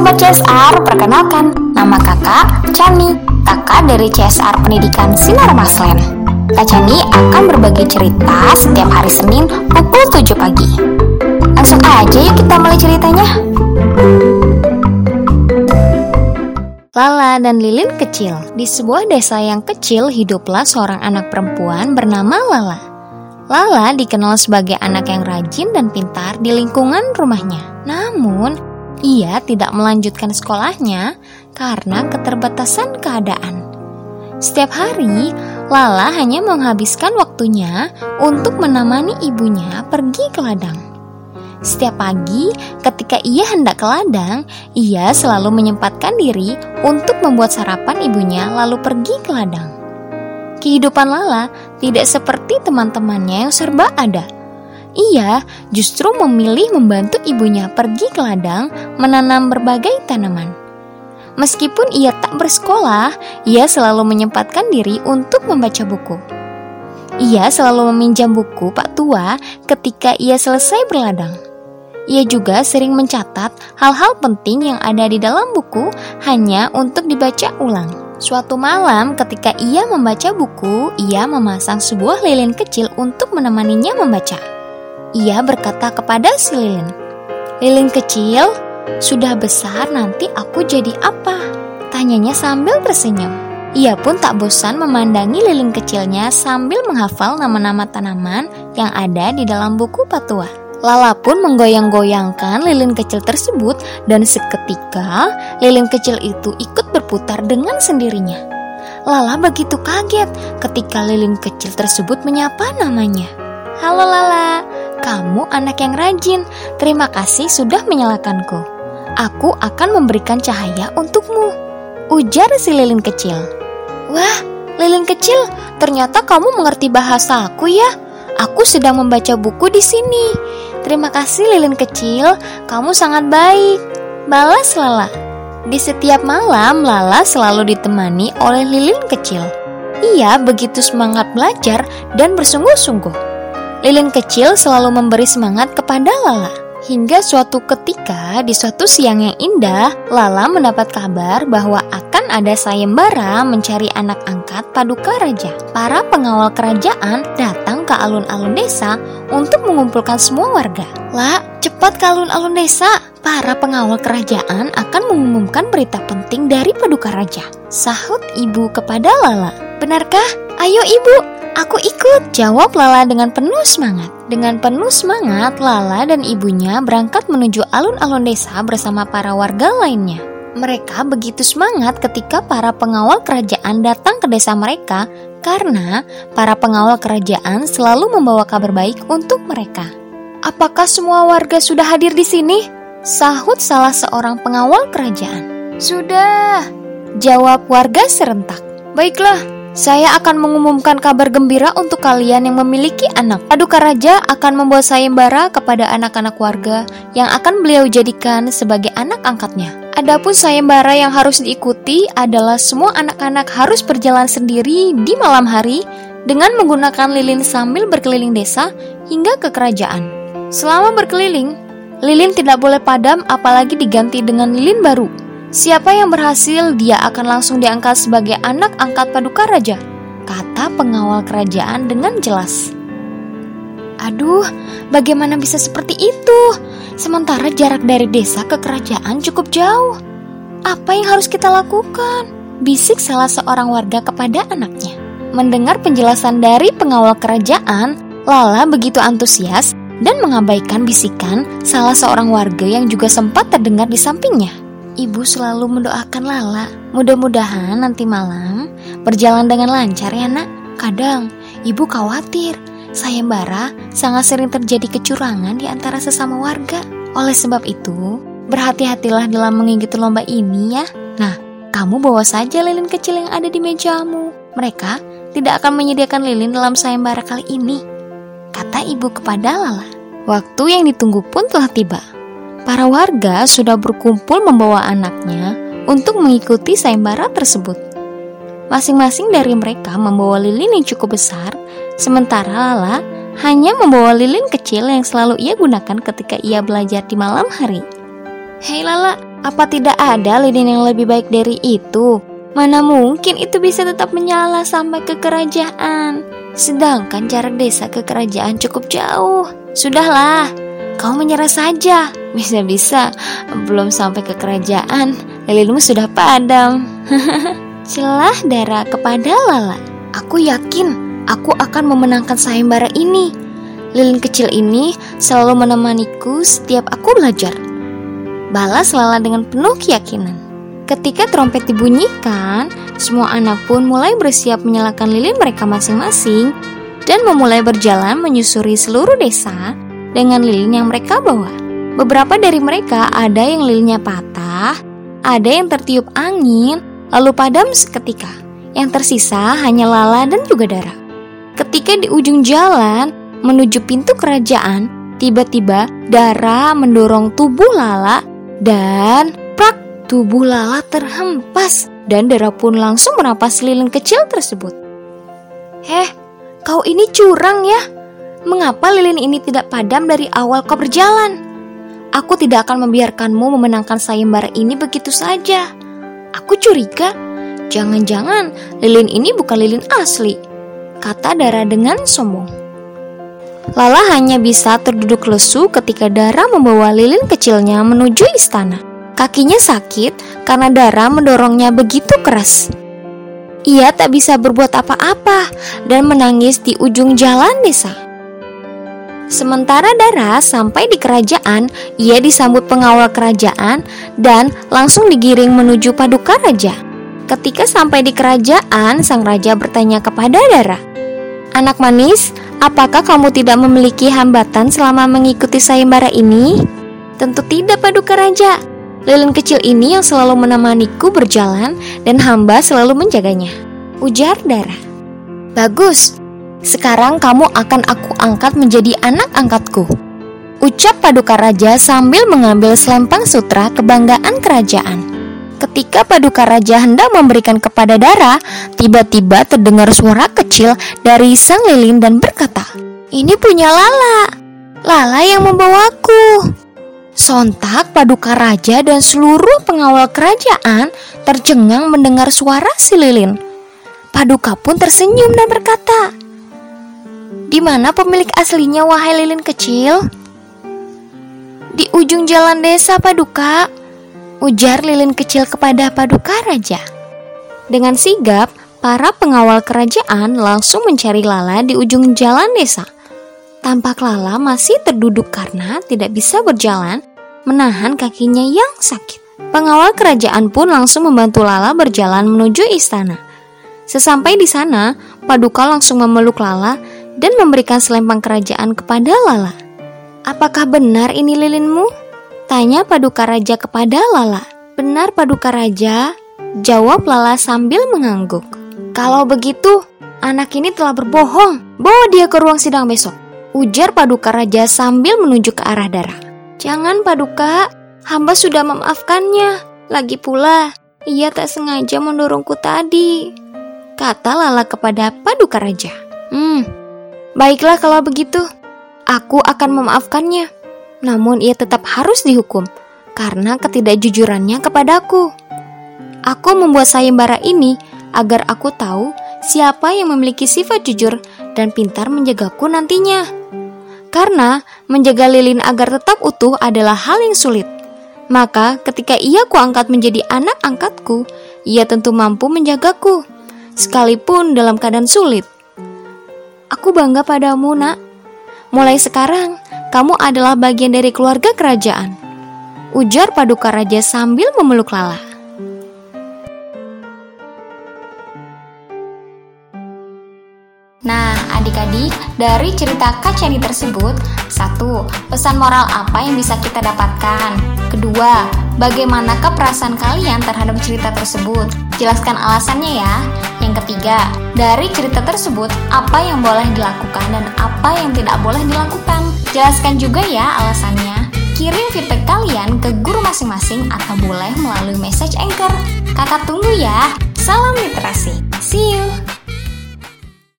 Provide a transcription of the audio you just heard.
Sobat CSR, perkenalkan, nama kakak Chani, kakak dari CSR Pendidikan Sinar Maslen. Kak Chani akan berbagi cerita setiap hari Senin pukul 7 pagi. Langsung aja yuk kita mulai ceritanya. Lala dan Lilin kecil. Di sebuah desa yang kecil hiduplah seorang anak perempuan bernama Lala. Lala dikenal sebagai anak yang rajin dan pintar di lingkungan rumahnya. Namun, ia tidak melanjutkan sekolahnya karena keterbatasan keadaan. Setiap hari, Lala hanya menghabiskan waktunya untuk menemani ibunya pergi ke ladang. Setiap pagi, ketika ia hendak ke ladang, ia selalu menyempatkan diri untuk membuat sarapan ibunya, lalu pergi ke ladang. Kehidupan Lala tidak seperti teman-temannya yang serba ada ia justru memilih membantu ibunya pergi ke ladang menanam berbagai tanaman. Meskipun ia tak bersekolah, ia selalu menyempatkan diri untuk membaca buku. Ia selalu meminjam buku Pak Tua ketika ia selesai berladang. Ia juga sering mencatat hal-hal penting yang ada di dalam buku hanya untuk dibaca ulang. Suatu malam, ketika ia membaca buku, ia memasang sebuah lilin kecil untuk menemaninya membaca. Ia berkata kepada si lilin, Lilin kecil, sudah besar nanti aku jadi apa? Tanyanya sambil tersenyum. Ia pun tak bosan memandangi lilin kecilnya sambil menghafal nama-nama tanaman yang ada di dalam buku patua. Lala pun menggoyang-goyangkan lilin kecil tersebut dan seketika lilin kecil itu ikut berputar dengan sendirinya. Lala begitu kaget ketika lilin kecil tersebut menyapa namanya. Halo Lala, kamu anak yang rajin. Terima kasih sudah menyalakanku. Aku akan memberikan cahaya untukmu. Ujar si lilin kecil. Wah, lilin kecil, ternyata kamu mengerti bahasa aku ya. Aku sedang membaca buku di sini. Terima kasih lilin kecil, kamu sangat baik. Balas Lala. Di setiap malam, Lala selalu ditemani oleh lilin kecil. Ia begitu semangat belajar dan bersungguh-sungguh. Lilin kecil selalu memberi semangat kepada Lala. Hingga suatu ketika di suatu siang yang indah, Lala mendapat kabar bahwa akan ada sayembara mencari anak angkat paduka raja. Para pengawal kerajaan datang ke alun-alun desa untuk mengumpulkan semua warga. La, cepat ke alun-alun desa. Para pengawal kerajaan akan mengumumkan berita penting dari paduka raja. Sahut ibu kepada Lala. Benarkah? Ayo ibu, Aku ikut, jawab Lala dengan penuh semangat. Dengan penuh semangat, Lala dan ibunya berangkat menuju alun-alun desa bersama para warga lainnya. Mereka begitu semangat ketika para pengawal kerajaan datang ke desa mereka karena para pengawal kerajaan selalu membawa kabar baik untuk mereka. Apakah semua warga sudah hadir di sini? Sahut salah seorang pengawal kerajaan. Sudah, jawab warga serentak. Baiklah, saya akan mengumumkan kabar gembira untuk kalian yang memiliki anak. Paduka Raja akan membuat sayembara kepada anak-anak warga yang akan beliau jadikan sebagai anak angkatnya. Adapun sayembara yang harus diikuti adalah semua anak-anak harus berjalan sendiri di malam hari dengan menggunakan lilin sambil berkeliling desa hingga ke kerajaan. Selama berkeliling, lilin tidak boleh padam apalagi diganti dengan lilin baru. Siapa yang berhasil, dia akan langsung diangkat sebagai anak angkat paduka raja, kata pengawal kerajaan dengan jelas. Aduh, bagaimana bisa seperti itu? Sementara jarak dari desa ke kerajaan cukup jauh. Apa yang harus kita lakukan? Bisik salah seorang warga kepada anaknya. Mendengar penjelasan dari pengawal kerajaan, Lala begitu antusias dan mengabaikan bisikan salah seorang warga yang juga sempat terdengar di sampingnya. Ibu selalu mendoakan Lala. Mudah-mudahan nanti malam berjalan dengan lancar ya nak. Kadang ibu khawatir sayembara sangat sering terjadi kecurangan di antara sesama warga. Oleh sebab itu, berhati-hatilah dalam mengikuti lomba ini ya. Nah, kamu bawa saja lilin kecil yang ada di mejamu. Mereka tidak akan menyediakan lilin dalam sayembara kali ini, kata ibu kepada Lala. Waktu yang ditunggu pun telah tiba. Para warga sudah berkumpul membawa anaknya untuk mengikuti sayembara tersebut. Masing-masing dari mereka membawa lilin yang cukup besar, sementara Lala hanya membawa lilin kecil yang selalu ia gunakan ketika ia belajar di malam hari. Hei Lala, Apa tidak ada lilin yang lebih baik dari itu? Mana mungkin itu bisa tetap menyala sampai ke kerajaan? Sedangkan jarak desa ke kerajaan cukup jauh. Sudahlah, kau menyerah saja. Bisa-bisa belum sampai ke kerajaan, lilinmu sudah padam. Celah darah kepada Lala. Aku yakin aku akan memenangkan sayembara ini. Lilin kecil ini selalu menemaniku setiap aku belajar. Balas Lala dengan penuh keyakinan. Ketika trompet dibunyikan, semua anak pun mulai bersiap menyalakan lilin mereka masing-masing dan memulai berjalan menyusuri seluruh desa dengan lilin yang mereka bawa. Beberapa dari mereka ada yang lilinnya patah, ada yang tertiup angin, lalu padam seketika. Yang tersisa hanya Lala dan juga Dara. Ketika di ujung jalan menuju pintu kerajaan, tiba-tiba Dara mendorong tubuh Lala dan prak tubuh Lala terhempas dan Dara pun langsung merampas lilin kecil tersebut. Heh, kau ini curang ya? Mengapa lilin ini tidak padam dari awal kau berjalan? Aku tidak akan membiarkanmu memenangkan sayembara ini begitu saja. Aku curiga, jangan-jangan lilin ini bukan lilin asli, kata Dara dengan sombong. Lala hanya bisa terduduk lesu ketika Dara membawa lilin kecilnya menuju istana. Kakinya sakit karena Dara mendorongnya begitu keras. Ia tak bisa berbuat apa-apa dan menangis di ujung jalan desa. Sementara Dara sampai di kerajaan, ia disambut pengawal kerajaan dan langsung digiring menuju paduka raja. Ketika sampai di kerajaan, sang raja bertanya kepada Dara, "Anak manis, apakah kamu tidak memiliki hambatan selama mengikuti sayembara ini?" "Tentu tidak, paduka raja. Lilin kecil ini yang selalu menemaniku berjalan dan hamba selalu menjaganya." Ujar Dara. "Bagus, sekarang kamu akan aku angkat menjadi anak angkatku. Ucap Paduka Raja sambil mengambil selempang sutra kebanggaan kerajaan. Ketika Paduka Raja hendak memberikan kepada Dara, tiba-tiba terdengar suara kecil dari sang lilin dan berkata, Ini punya Lala. Lala yang membawaku. Sontak Paduka Raja dan seluruh pengawal kerajaan tercengang mendengar suara si lilin. Paduka pun tersenyum dan berkata, di mana pemilik aslinya wahai lilin kecil? Di ujung jalan desa Paduka, ujar lilin kecil kepada Paduka Raja. Dengan sigap, para pengawal kerajaan langsung mencari Lala di ujung jalan desa. Tampak Lala masih terduduk karena tidak bisa berjalan, menahan kakinya yang sakit. Pengawal kerajaan pun langsung membantu Lala berjalan menuju istana. Sesampai di sana, Paduka langsung memeluk Lala dan memberikan selempang kerajaan kepada Lala. Apakah benar ini lilinmu? Tanya Paduka Raja kepada Lala. Benar Paduka Raja, jawab Lala sambil mengangguk. Kalau begitu, anak ini telah berbohong. Bawa dia ke ruang sidang besok. Ujar Paduka Raja sambil menunjuk ke arah Dara. Jangan Paduka, hamba sudah memaafkannya. Lagi pula, ia tak sengaja mendorongku tadi. Kata Lala kepada Paduka Raja. Hmm, Baiklah kalau begitu, aku akan memaafkannya. Namun ia tetap harus dihukum karena ketidakjujurannya kepadaku. Aku membuat sayembara ini agar aku tahu siapa yang memiliki sifat jujur dan pintar menjagaku nantinya. Karena menjaga lilin agar tetap utuh adalah hal yang sulit. Maka ketika ia kuangkat menjadi anak angkatku, ia tentu mampu menjagaku, sekalipun dalam keadaan sulit. Aku bangga padamu, Nak. Mulai sekarang, kamu adalah bagian dari keluarga kerajaan. Ujar Paduka Raja sambil memeluk Lala. Nah, adik-adik, dari cerita Kacani tersebut, satu, pesan moral apa yang bisa kita dapatkan? Kedua, bagaimanakah perasaan kalian terhadap cerita tersebut? Jelaskan alasannya ya. Yang ketiga, dari cerita tersebut, apa yang boleh dilakukan dan apa yang tidak boleh dilakukan? Jelaskan juga ya alasannya. Kirim feedback kalian ke guru masing-masing atau boleh melalui message anchor. Kakak tunggu ya. Salam literasi. See you.